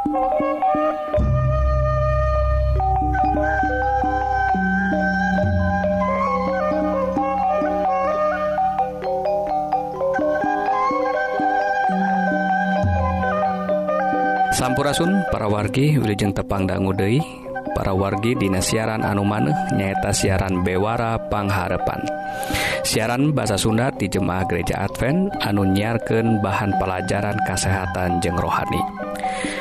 Sampurasun para wargi Wilujeng Tepang Dangudei para wargi Dina siaran anu maneh nyaeta siaran Bewara Pangharepan siaran bahasa Sunda di Jemaah Gereja Advent anu nyiarkan bahan pelajaran kesehatan jeng rohani.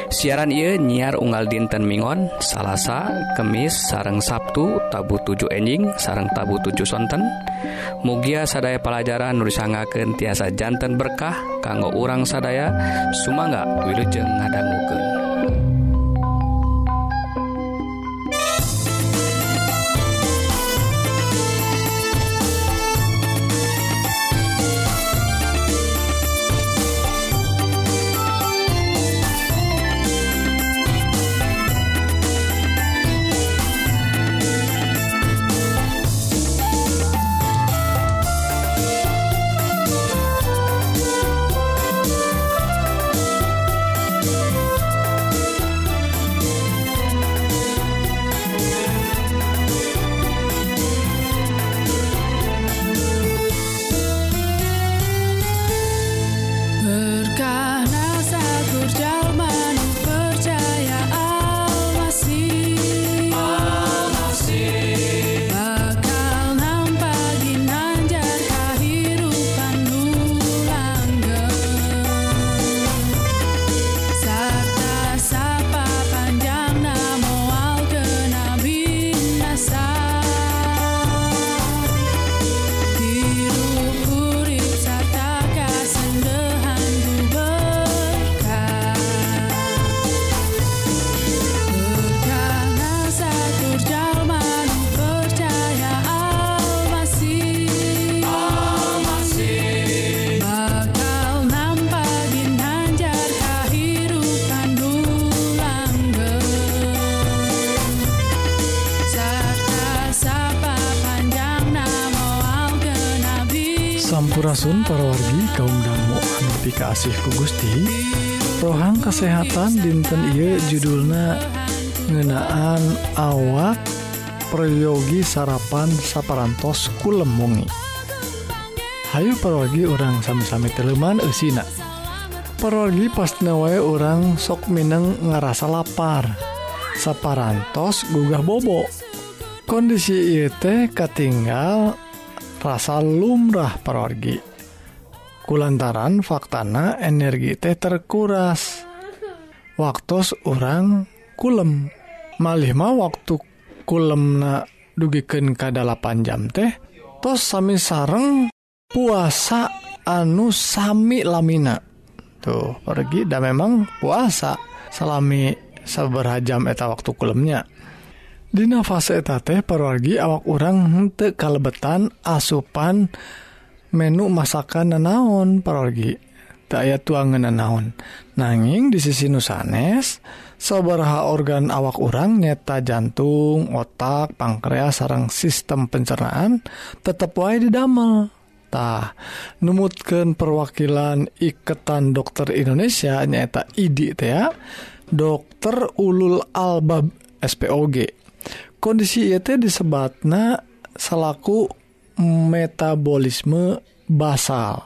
siaran ia nyiar unggal dinten Mingon salahsa kemis sareng Sabtu tabu 7 enjing sareng tabu 7 sonten. Mugia sadaya pelajaran nusangaken tiasa jantan berkah kanggo urang sadaya Sumangga Wilujeng ngadangguken kasihku Gusti. Rohang kesehatan dinten Ieu judulna ngenaan awak peryogi sarapan saparantos kulemungi Hayu pergi orang sami-sami teleman usina pergi pasna wae orang sok Mineng ngerasa lapar. Saparantos gugah bobo. Kondisi itu katinggal rasa lumrah pergi kulantaran faktana energi teh terkuras. Waktu orang kulem. Malihma waktu kulemna dugiken ke 8 jam teh tos sami sareng puasa anu sami lamina. Tuh pergi dan memang puasa salami seberhajam eta waktu kulemnya. Dina fase eta teh perwargi awak orang hente kalebetan asupan dan menu masakan nanaon parorgi aya tuangan naon nanging di sisi nusanes sobarha organ awak orang nyeta jantung otak pankrea sarang sistem pencernaan tetap wa didameltah numutkan perwakilan Ikatan dokter Indonesia nyaeta ID ya dokter ulul albab SPOG kondisi itu disebatna selaku metabolisme basal.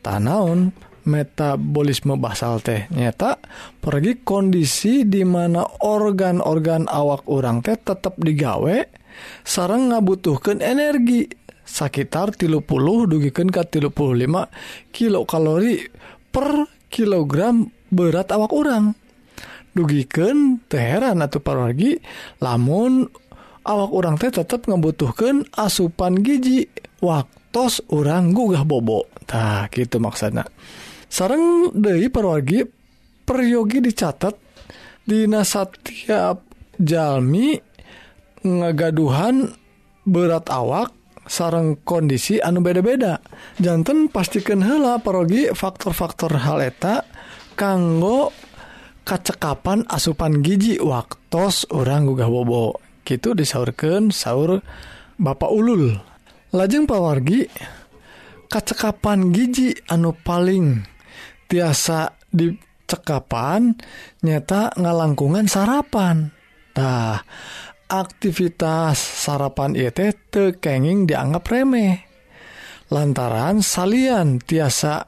Tanaun metabolisme basal teh. Nyata pergi kondisi di mana organ-organ awak orang teh tetap digawe sarang ngabutuhkan energi. Sekitar tilu puluh dugikan ke tilu puluh lima kilokalori per kilogram berat awak orang dugikan teheran atau parorgi lamun awak orang teh tetap membutuhkan asupan gigi waktu orang gugah bobotah gitu maksana. Sarang dari perwargi peryogi dicatat Dinasa tiap Jami ngagaduhan berat awak sarang kondisi anu beda-beda. Jantan pastikan hela pergi faktor-faktor haleta kanggo kacekapan asupan gigi waktu orang gugah bobo. itu disaurkan sahur Bapak Ulul. Lajeng pawargi kacekapan giji anu paling tiasa dicekapan nyata ngalangkungan sarapan. Tah aktivitas sarapan itu tekenging dianggap remeh. Lantaran salian tiasa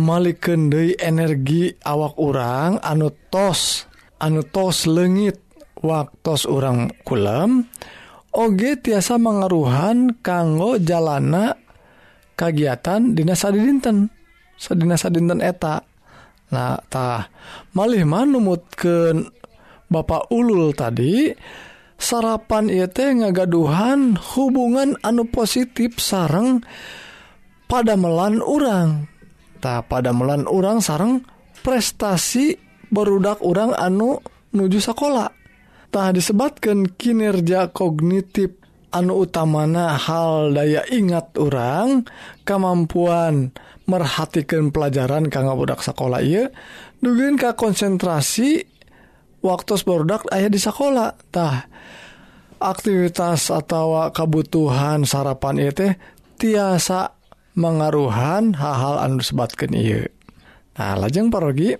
Malikendei energi awak orang anu tos anu tos legit waktu orang kulam Oge tiasa mengaruhan kanggo jalana kegiatan dinasa dinten sedinasa dinten eta. Nahtah malih man numut ke Bapak Ulul tadi sarapan IT ngagaduhan hubungan anu positif sareng pada melan orang tak pada melan orang sarang prestasi berudak orang anu nuju sekolah tak disebabkan kinerja kognitif anu utamana hal daya ingat orang kemampuan merhatikan pelajaran kanggo budak sekolah ya dugen ka konsentrasi waktu bordak ayah di sekolah tah aktivitas atau kebutuhan sarapan itu teh tiasa mengaruhan hal-hal anu disebatkan iya nah lajeng parogi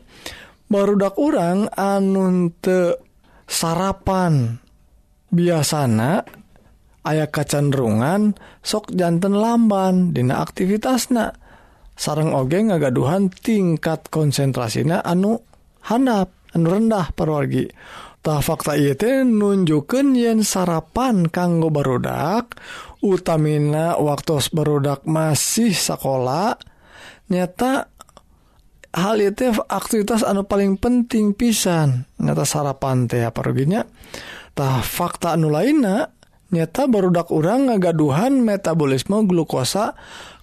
barudak orang anun te sarapan. Biasanya ayah kecenderungan sok jantan lamban Dina aktivitasnya sarang oge ngagaduhan tingkat konsentrasinya anu handap anu rendah perwargi Ta fakta itu nunjukkan yen sarapan kanggo barudak utamina waktu barudak masih sekolah nyata hal itu aktivitas anu paling penting pisan. Nyata sarapan teh paruginya tah fakta anu lainnya nyata barudak urang ngagaduhan metabolisme glukosa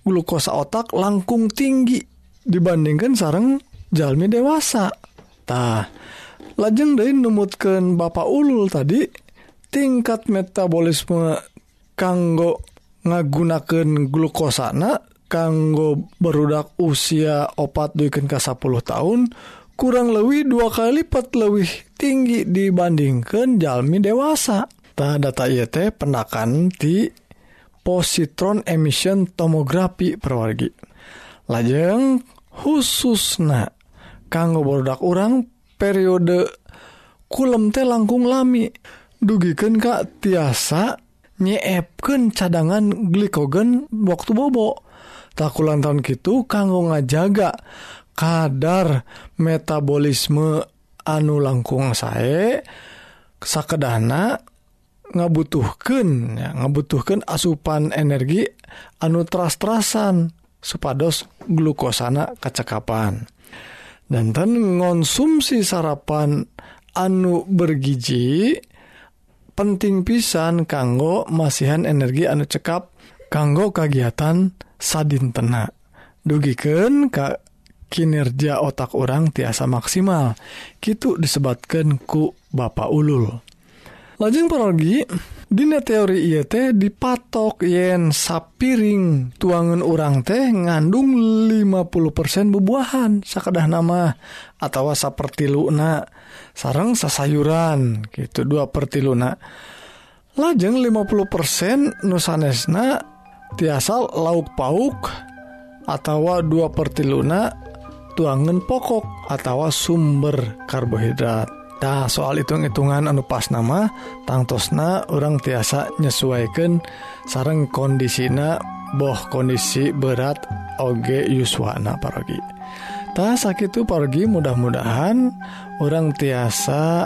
glukosa otak langkung tinggi dibandingkan sarang jalmi dewasa. Tah lajeng dari numutkan bapak ulul tadi tingkat metabolisme kanggo ngagunakan glukosana kanggo berudak usia opat duken ke 10 tahun kurang lebih dua kali lipat lebih tinggi dibandingkan jalmi dewasa. Ta data IET penakan di positron emission tomografi perwargi. Lajeng khususna kanggo berudak orang periode kulem teh langkung lami dugiken Kak tiasa nyeepken cadangan glikogen waktu bobok takulan tahun gitu kanggo ngajaga kadar metabolisme anu langkung saya sakedana ngabutuhkan ya, ngabutuhkan asupan energi anu teras-terasan supados glukosana kecekapan dan konsumsi sarapan anu bergiji penting pisan kanggo masihan energi anu cekap kanggo kagiatan sadintena. Dugiken Ka kinerja otak orang tiasa maksimal. Gitu disebabkan ku Bapak Ulul. Lajeng pergi Dina teori IET dipatok yen sapiring tuangan orang teh ngandung 50% bubuahan sakadah nama atau seperti luna sarang sasayuran gitu dua perti luna lajeng 50% nusanesna tiasa lauk pauk atau dua pertiluna tuangan pokok atau sumber karbohidrat Nah, soal hitung-hitungan anu pas nama tangtosna orang tiasa nyesuaikan sarang kondisina boh kondisi berat oge yuswana parogi. Tak sakit itu mudah-mudahan orang tiasa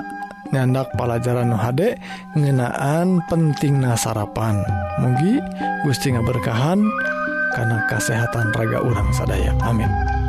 nyandak pelajaran Nuhade ngenaan penting nasarapan mugi Gusti ngaberkahan karena kesehatan raga urang sadaya. Amin.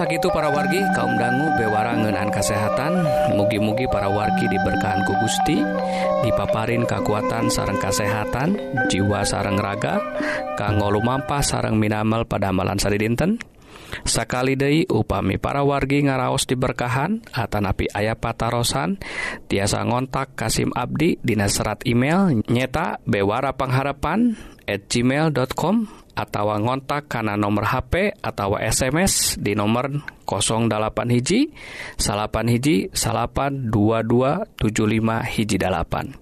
Sakitu para wargi kaum dangu bewara ngeunaan kesehatan mugi-mugi para wargi diberkahan ku Gusti dipaparin kekuatan sareng kesehatan jiwa sareng raga kanggo lumampah sareng minamal pada amalan sari dinten. Sakali Dei upami para wargi ngaraos diberkahan Atanapi ayah patarosan tiasa ngontak Kasim Abdi Dina serat email nyeta bewara pengharapan at gmail.com atau ngontak karena nomor HP atau SMS di nomor 08 hiji salapan hiji salapan 2275 hiji dalapan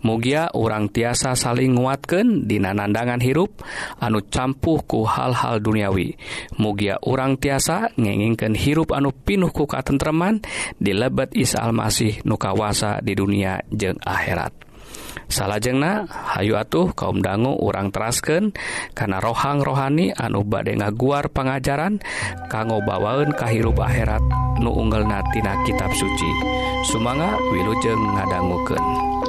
Mugia urang tiasa saling nguatken dina nandangan hirup anu campuhku hal-hal duniawi. Mugia urang tiasa ngengingken hirup anu pinuhku katentreman di lebet Isa Almasih nukawasa di dunia jeung akhirat. salahjengna Hayu atuh kaum dangu urang terasken karena rohang rohani anu bade ngaguar pengajaran kanggo bawaun kahirup akhirat nu unggelnatina kitab suci Sumanga wilujeng ngadangguken.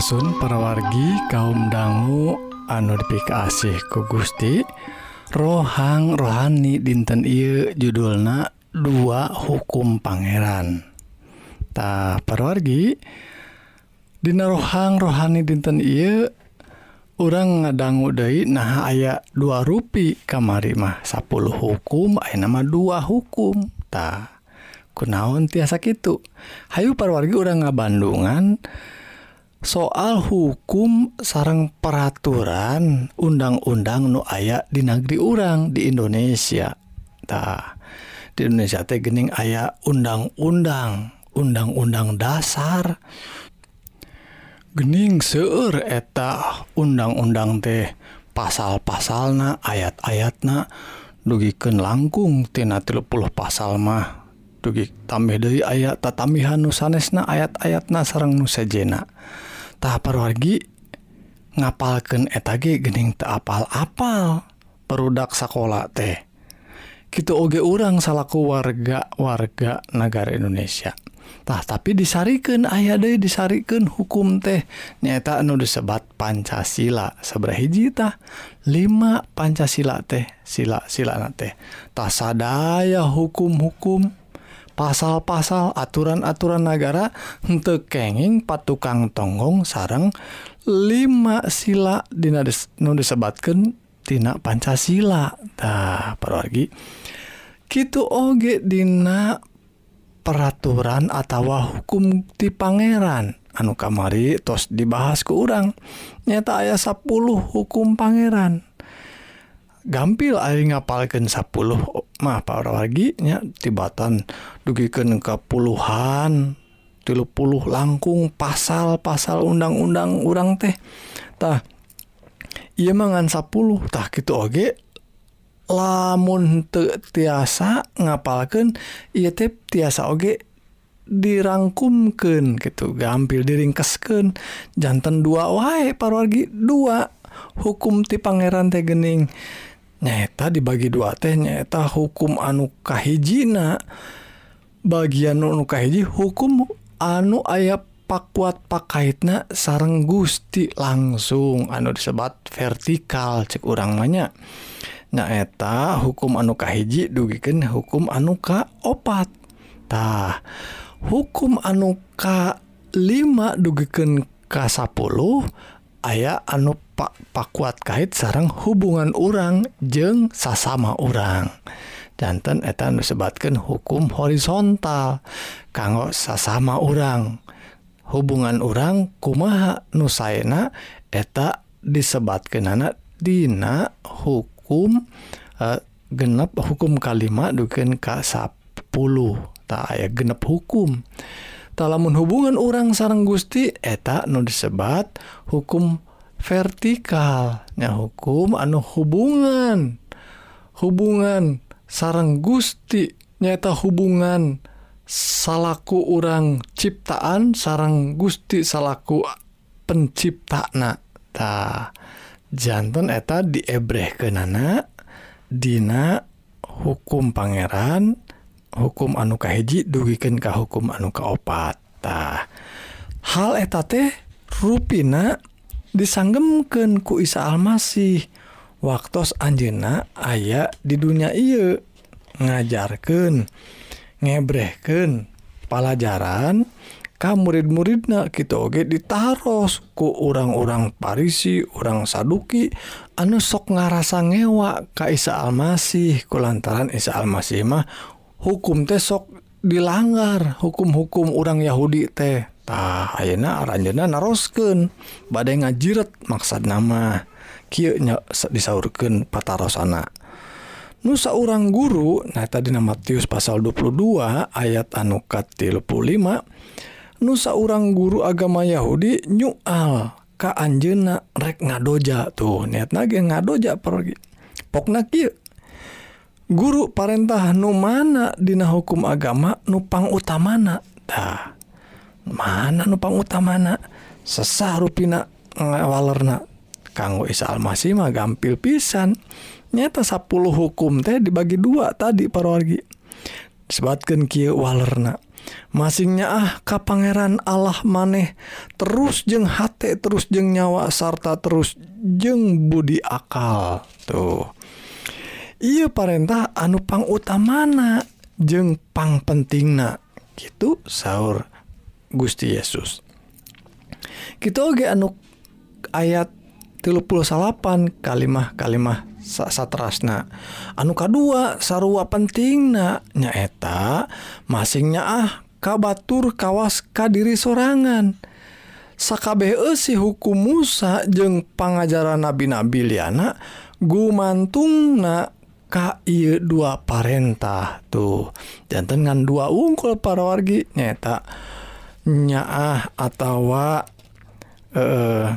Sampurasun para wargi kaum dangu anu dipikasih ku Gusti rohang rohani dinten I judulna dua hukum Pangeran. Tak perwargi Dina rohang rohani dinten I orang ngadanggu Dai nah aya dua rui kamari mah 10 hukum aya nama dua hukum. Tak kunaon tiasa gitu Hayu perwargi orang ngabandungan dan soal hukum sarang peraturan undang-undang nu aya di negeri urang di Indonesia. Tah di Indonesia teh gening aya undang-undang undang-undang dasar. Gening seueur eta undang-undang teh pasal-pasalna ayat-ayatna dugiken langkung tina 30 pasal mah. Dugi tambah dari ayat tatamihan nusanesna ayat-ayatna sarang nusajena tahap perwargi ngapalken etage gening tak apal-apal. Perudak sekolah teh. Gitu oge orang salahku warga warga negara Indonesiatah tapi disarikan aya De disarikan hukum teh. Nyata anu disebat Pancasila. Seberahhijitah 5 Pancasila teh sila-sila teh. Tasadaya hukum-hukum pasal-pasal aturan-aturan negara untuk kenging patukang tonggong sarang 5 sila dina dis, nu disebatkan tina Pancasila. Tah pergi gitu oge dina peraturan atau hukum di Pangeran. Anu kamari tos dibahas ke urang. Nyata ayah 10 hukum Pangeran. gampil air ngapalkan 10 mah para laginya tibatan dugikan ke puluhan tilu puluh langkung pasal-pasal undang-undang urang tehtah ia mangan 10tah gitu oge. Lamun tiasa ngapalkan ia teh tiasa oge dirangkumken gitu gampil diringkesken jantan dua wae parwargi dua. Hukum ti Pangeran tegening nyata dibagi dua teh nyaeta hukum anukahhijina bagian nukahiji hukum anu ayat pakuat pakaitna sareng Gusti langsung. Anu disebat vertikal cek urang banyak nyaeta hukum anukahiji dugiken hukum anuka opattah hukum anuka 5 dugiken K10 aya anu Pak Pakuat kait sarang hubungan orang jeng sasama orang jantan etan disebatkan hukum horizontal kanggo sasama orang hubungan orang kumaha nusaina eta disebatkan anak Dina hukum uh, genep hukum kalimat duken K 10 tak aya genep hukum. Tak lamun hubungan orang sarang Gusti eta nu disebat hukum vertikalnya hukum anu hubungan. Hubungan sarang Gusti nyata hubungan salahku orang ciptaan sarang Gusti salahku penciptanatah jantan eta diebreh ke nana Dina hukum Pangeran hukum anukahiji dugikan ka hukum anuka opatah hal eta teh ruina disanggemken ku Isa Almasih. Waktu Anjena aya di dunia Iye ngajarkan ngebreken pelajaran kamu murid-muridna kita oge ditaros ku orang-orang Parisi orang Saduki anu sok ngarasa ngewa Ka Isa Almasih. Ku lantaran Isa Almasih mah hukum teh sok dilanggar hukum-hukum orang Yahudi teh. Tah ayeuna aranjeunna naroskeun bade ngajiret maksad nama. Kieu disaurkeun patarosana. Nusa orang guru nah tadi nama Matius pasal 22 ayat anukat 35 Nusa orang guru agama Yahudi nyual ka anjena rek ngadoja tuh. Niat nage ngadoja pergi. Pokna kieu. Guru parentah nu mana dina hukum agama nupang utamana tah mana nupang utama sesah ruina walerna kanggo Isa Almasih mah gampil pisan. Nyata 10 hukum teh dibagi dua tadi parorgi disebutkan kia walerna. Masingnya ah ka Pangeran Allah maneh. Terus jeng hate terus jeng nyawa sarta terus jeng budi akal. Tuh. Iya parentah anupang utamana jeng pang pentingna gitu sahur. Gusti Yesus. Kita oge anu ayat tilu puluh salapan kalimah kalimah satrasna. Anu kedua sarua penting nyaeta masingnya ah kabatur kawas kadiri sorangan. Sakabeh si hukum Musa jeung pangajaran nabi-nabi liana gumantung na ka ieu dua parentah tuh. Janten ngan dua ungkul parawargi nyata nyaah atawa eh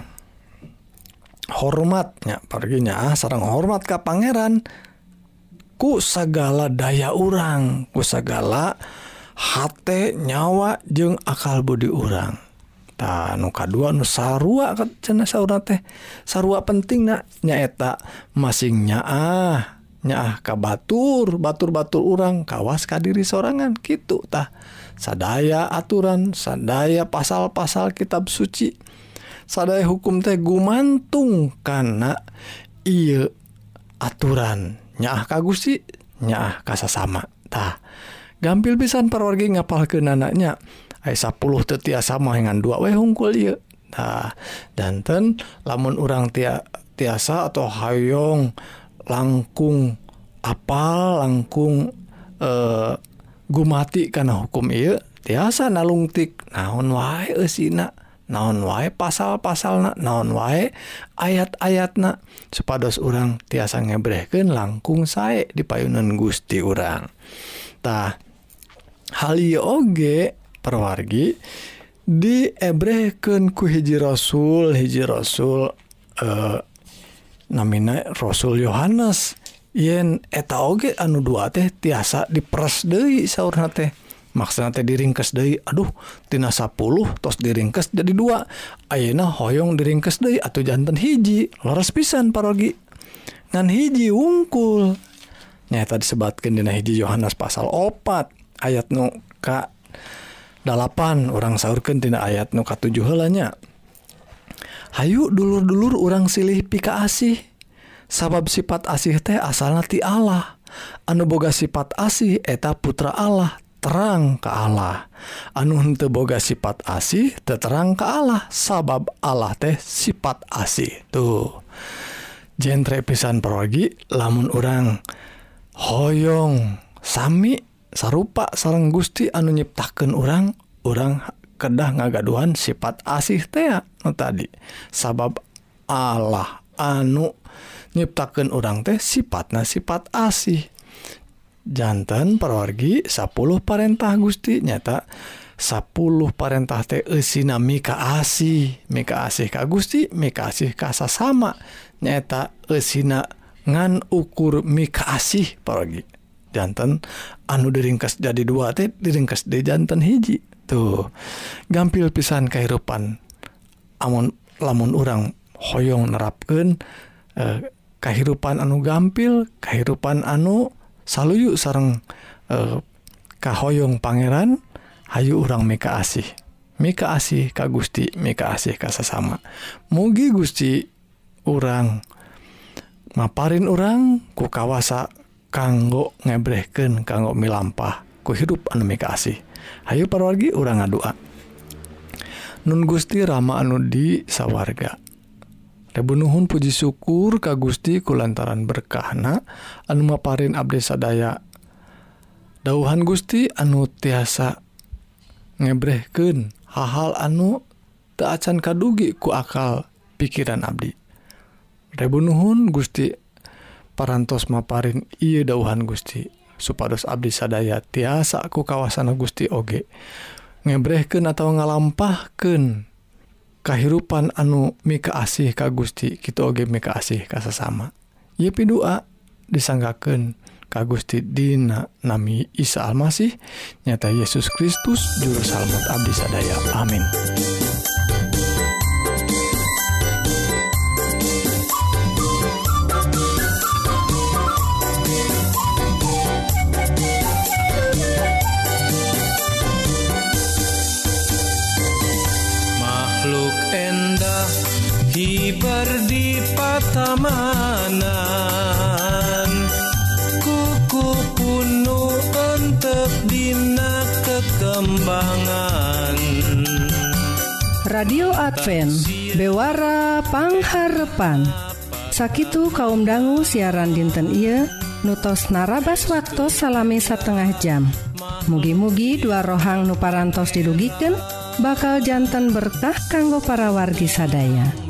hormatnya. Perginya sarang hormat ke Pangeran. Ku segala daya urang ku segala hate nyawa jeung akal budi urang. Tanuka dua nusarua cenah sauna teh. Sarua penting na nyaeta masing nyaah. Nah, ka batur batur-batur orang kawas kadiri sorangan gitu tah. Sadaya aturan sadaya pasal-pasal kitab suci. Sadaya hukum teh gumantung karena iya aturan. Nyaah kagusi nyaah kasa sama tah. Gampil pisan perwargi ngapal ke nanaknya ay 10 tetia sama dengan dua we hungkul iya tah danten lamun orang tia tiasa atau hayong langkung apal langkung eh gumati karena hukum I tiasa nalungtik naon wa naon wae pasal-pasal na naon wae ayat-ayat na supados orang tiasa ngebreken langkung saya di payunan Gusti orangtah hal oge perwargi diebreken ku hiji Rasul hiji Rasul eh namina Rasul Yohanes. Yen eta oge anu dua teh tiasa dipres Dewi saurna teh. Maksana teh diringkes deui aduh tina 10 tos diringkes jadi dua. Ayeuna hoyong diringkes deui atau jantan hiji leres pisan parogi. Ngan hiji wungkul. Nyata disebatkan Dina hiji Yohanes pasal opat ayat nu ka 8 orang sahurkan tina ayat nu ka 7 helanya Hayu dulur-dulur orang silih pika asih. Sabab sifat asih teh asal ti Allah. Anu boga sifat asih eta putra Allah terang ke Allah. Anu henteu boga sifat asih terang ke Allah. Sabab Allah teh sifat asih tuh. Genre pisan perogi lamun orang hoyong Sami sarupa sarang Gusti anu nyiptakan orang orang kedah ngagaduhan sifat asih tea no tadi. Sabab Allah anu nyiptakan orang teh sifatnya sifat asih. Jantan perwargi 10 perintah Gusti nyata 10 perintah teh eusina mika asih. Mika asih ka Gusti mika asih ka sasama nyata eusina ngan ukur mika asih perwargi. Jantan anu diringkas jadi dua teh diringkas di jantan hiji. tuh gampil pisan kehidupan amun lamun orang Hoong nerapken eh, kehidupan anu gampil kehidupan anu saluyu sarang eh, Kahoyong Pangeran Hayu orang Mika asih. Mika asih Ka Gusti Mika asih kasesama mugi Gusti orang maparin orang ku kawasa kanggo ngebreken kanggo milampah. ku hirup anu kasih Hayu parwargi orang ngadua. Nun Gusti Rama anu di sawarga. Rebunuhun puji syukur ka Gusti kulantaran berkahna anu maparin abdi sadaya. Dauhan Gusti anu tiasa ngebreken hal-hal anu taacan kadugi ku akal pikiran Abdi. Rebunuhun Gusti parantos maparin Iia dauhan Gusti. supados Abdi sadaya tiasa ku kawasan Gusti Oge. Ngebreken atau ngalampahken kehidupan anu mika asih ka Gusti kita Oge mika asih kasa sama Yepi doa disanggaken ka Gusti Dina nami Isa Almasih nyata Yesus Kristus juru salmat Abdi sadaya. Amin. perdi patamanan kuku penuh untuk Dina kekembangan. Radio Advent Bewara Pangharpan Sakitu kaum dangu siaran dinten Ieu nutos narabas waktu salami setengah jam. Mugi-mugi dua rohang nuparantos didugiken bakal jantan berkah kanggo para wargi sadaya.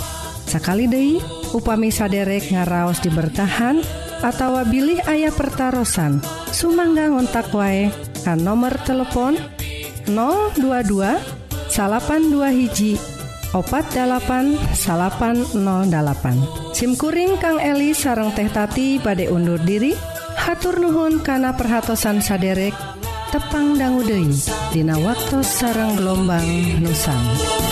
Sakali Dei upami saderek ngaraos dibertahan atau bilih ayah pertaran sumangga ngontak wae kan nomor telepon 022 82 hiji opat 80808 SIMkuring Kang Eli sareng tehtati pada undur diri. Hatur Nuhun kana perhatsan saderek tepang danggude Dina waktu sarang gelombang Nusan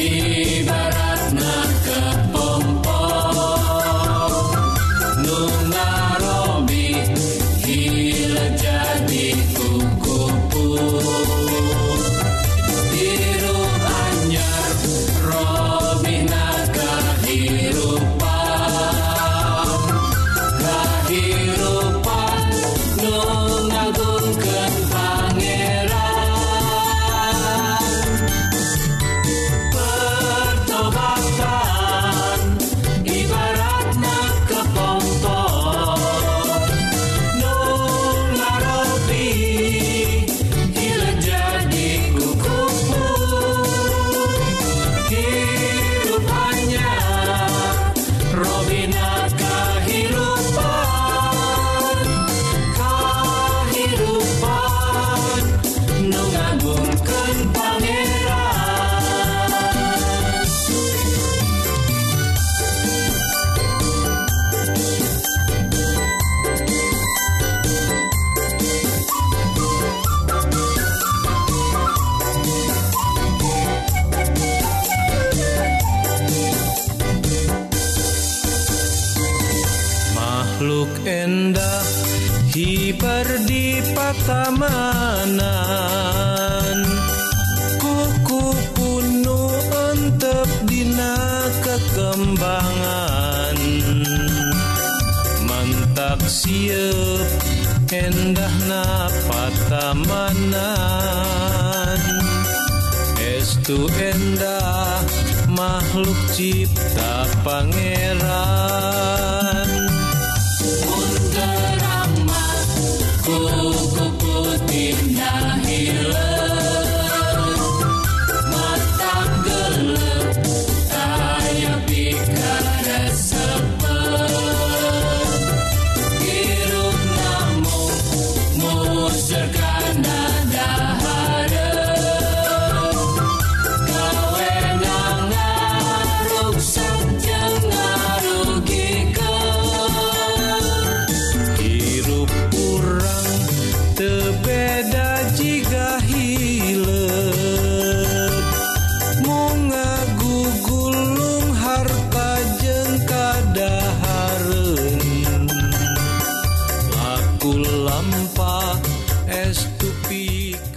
You. itu endah makhluk cipta pangeran.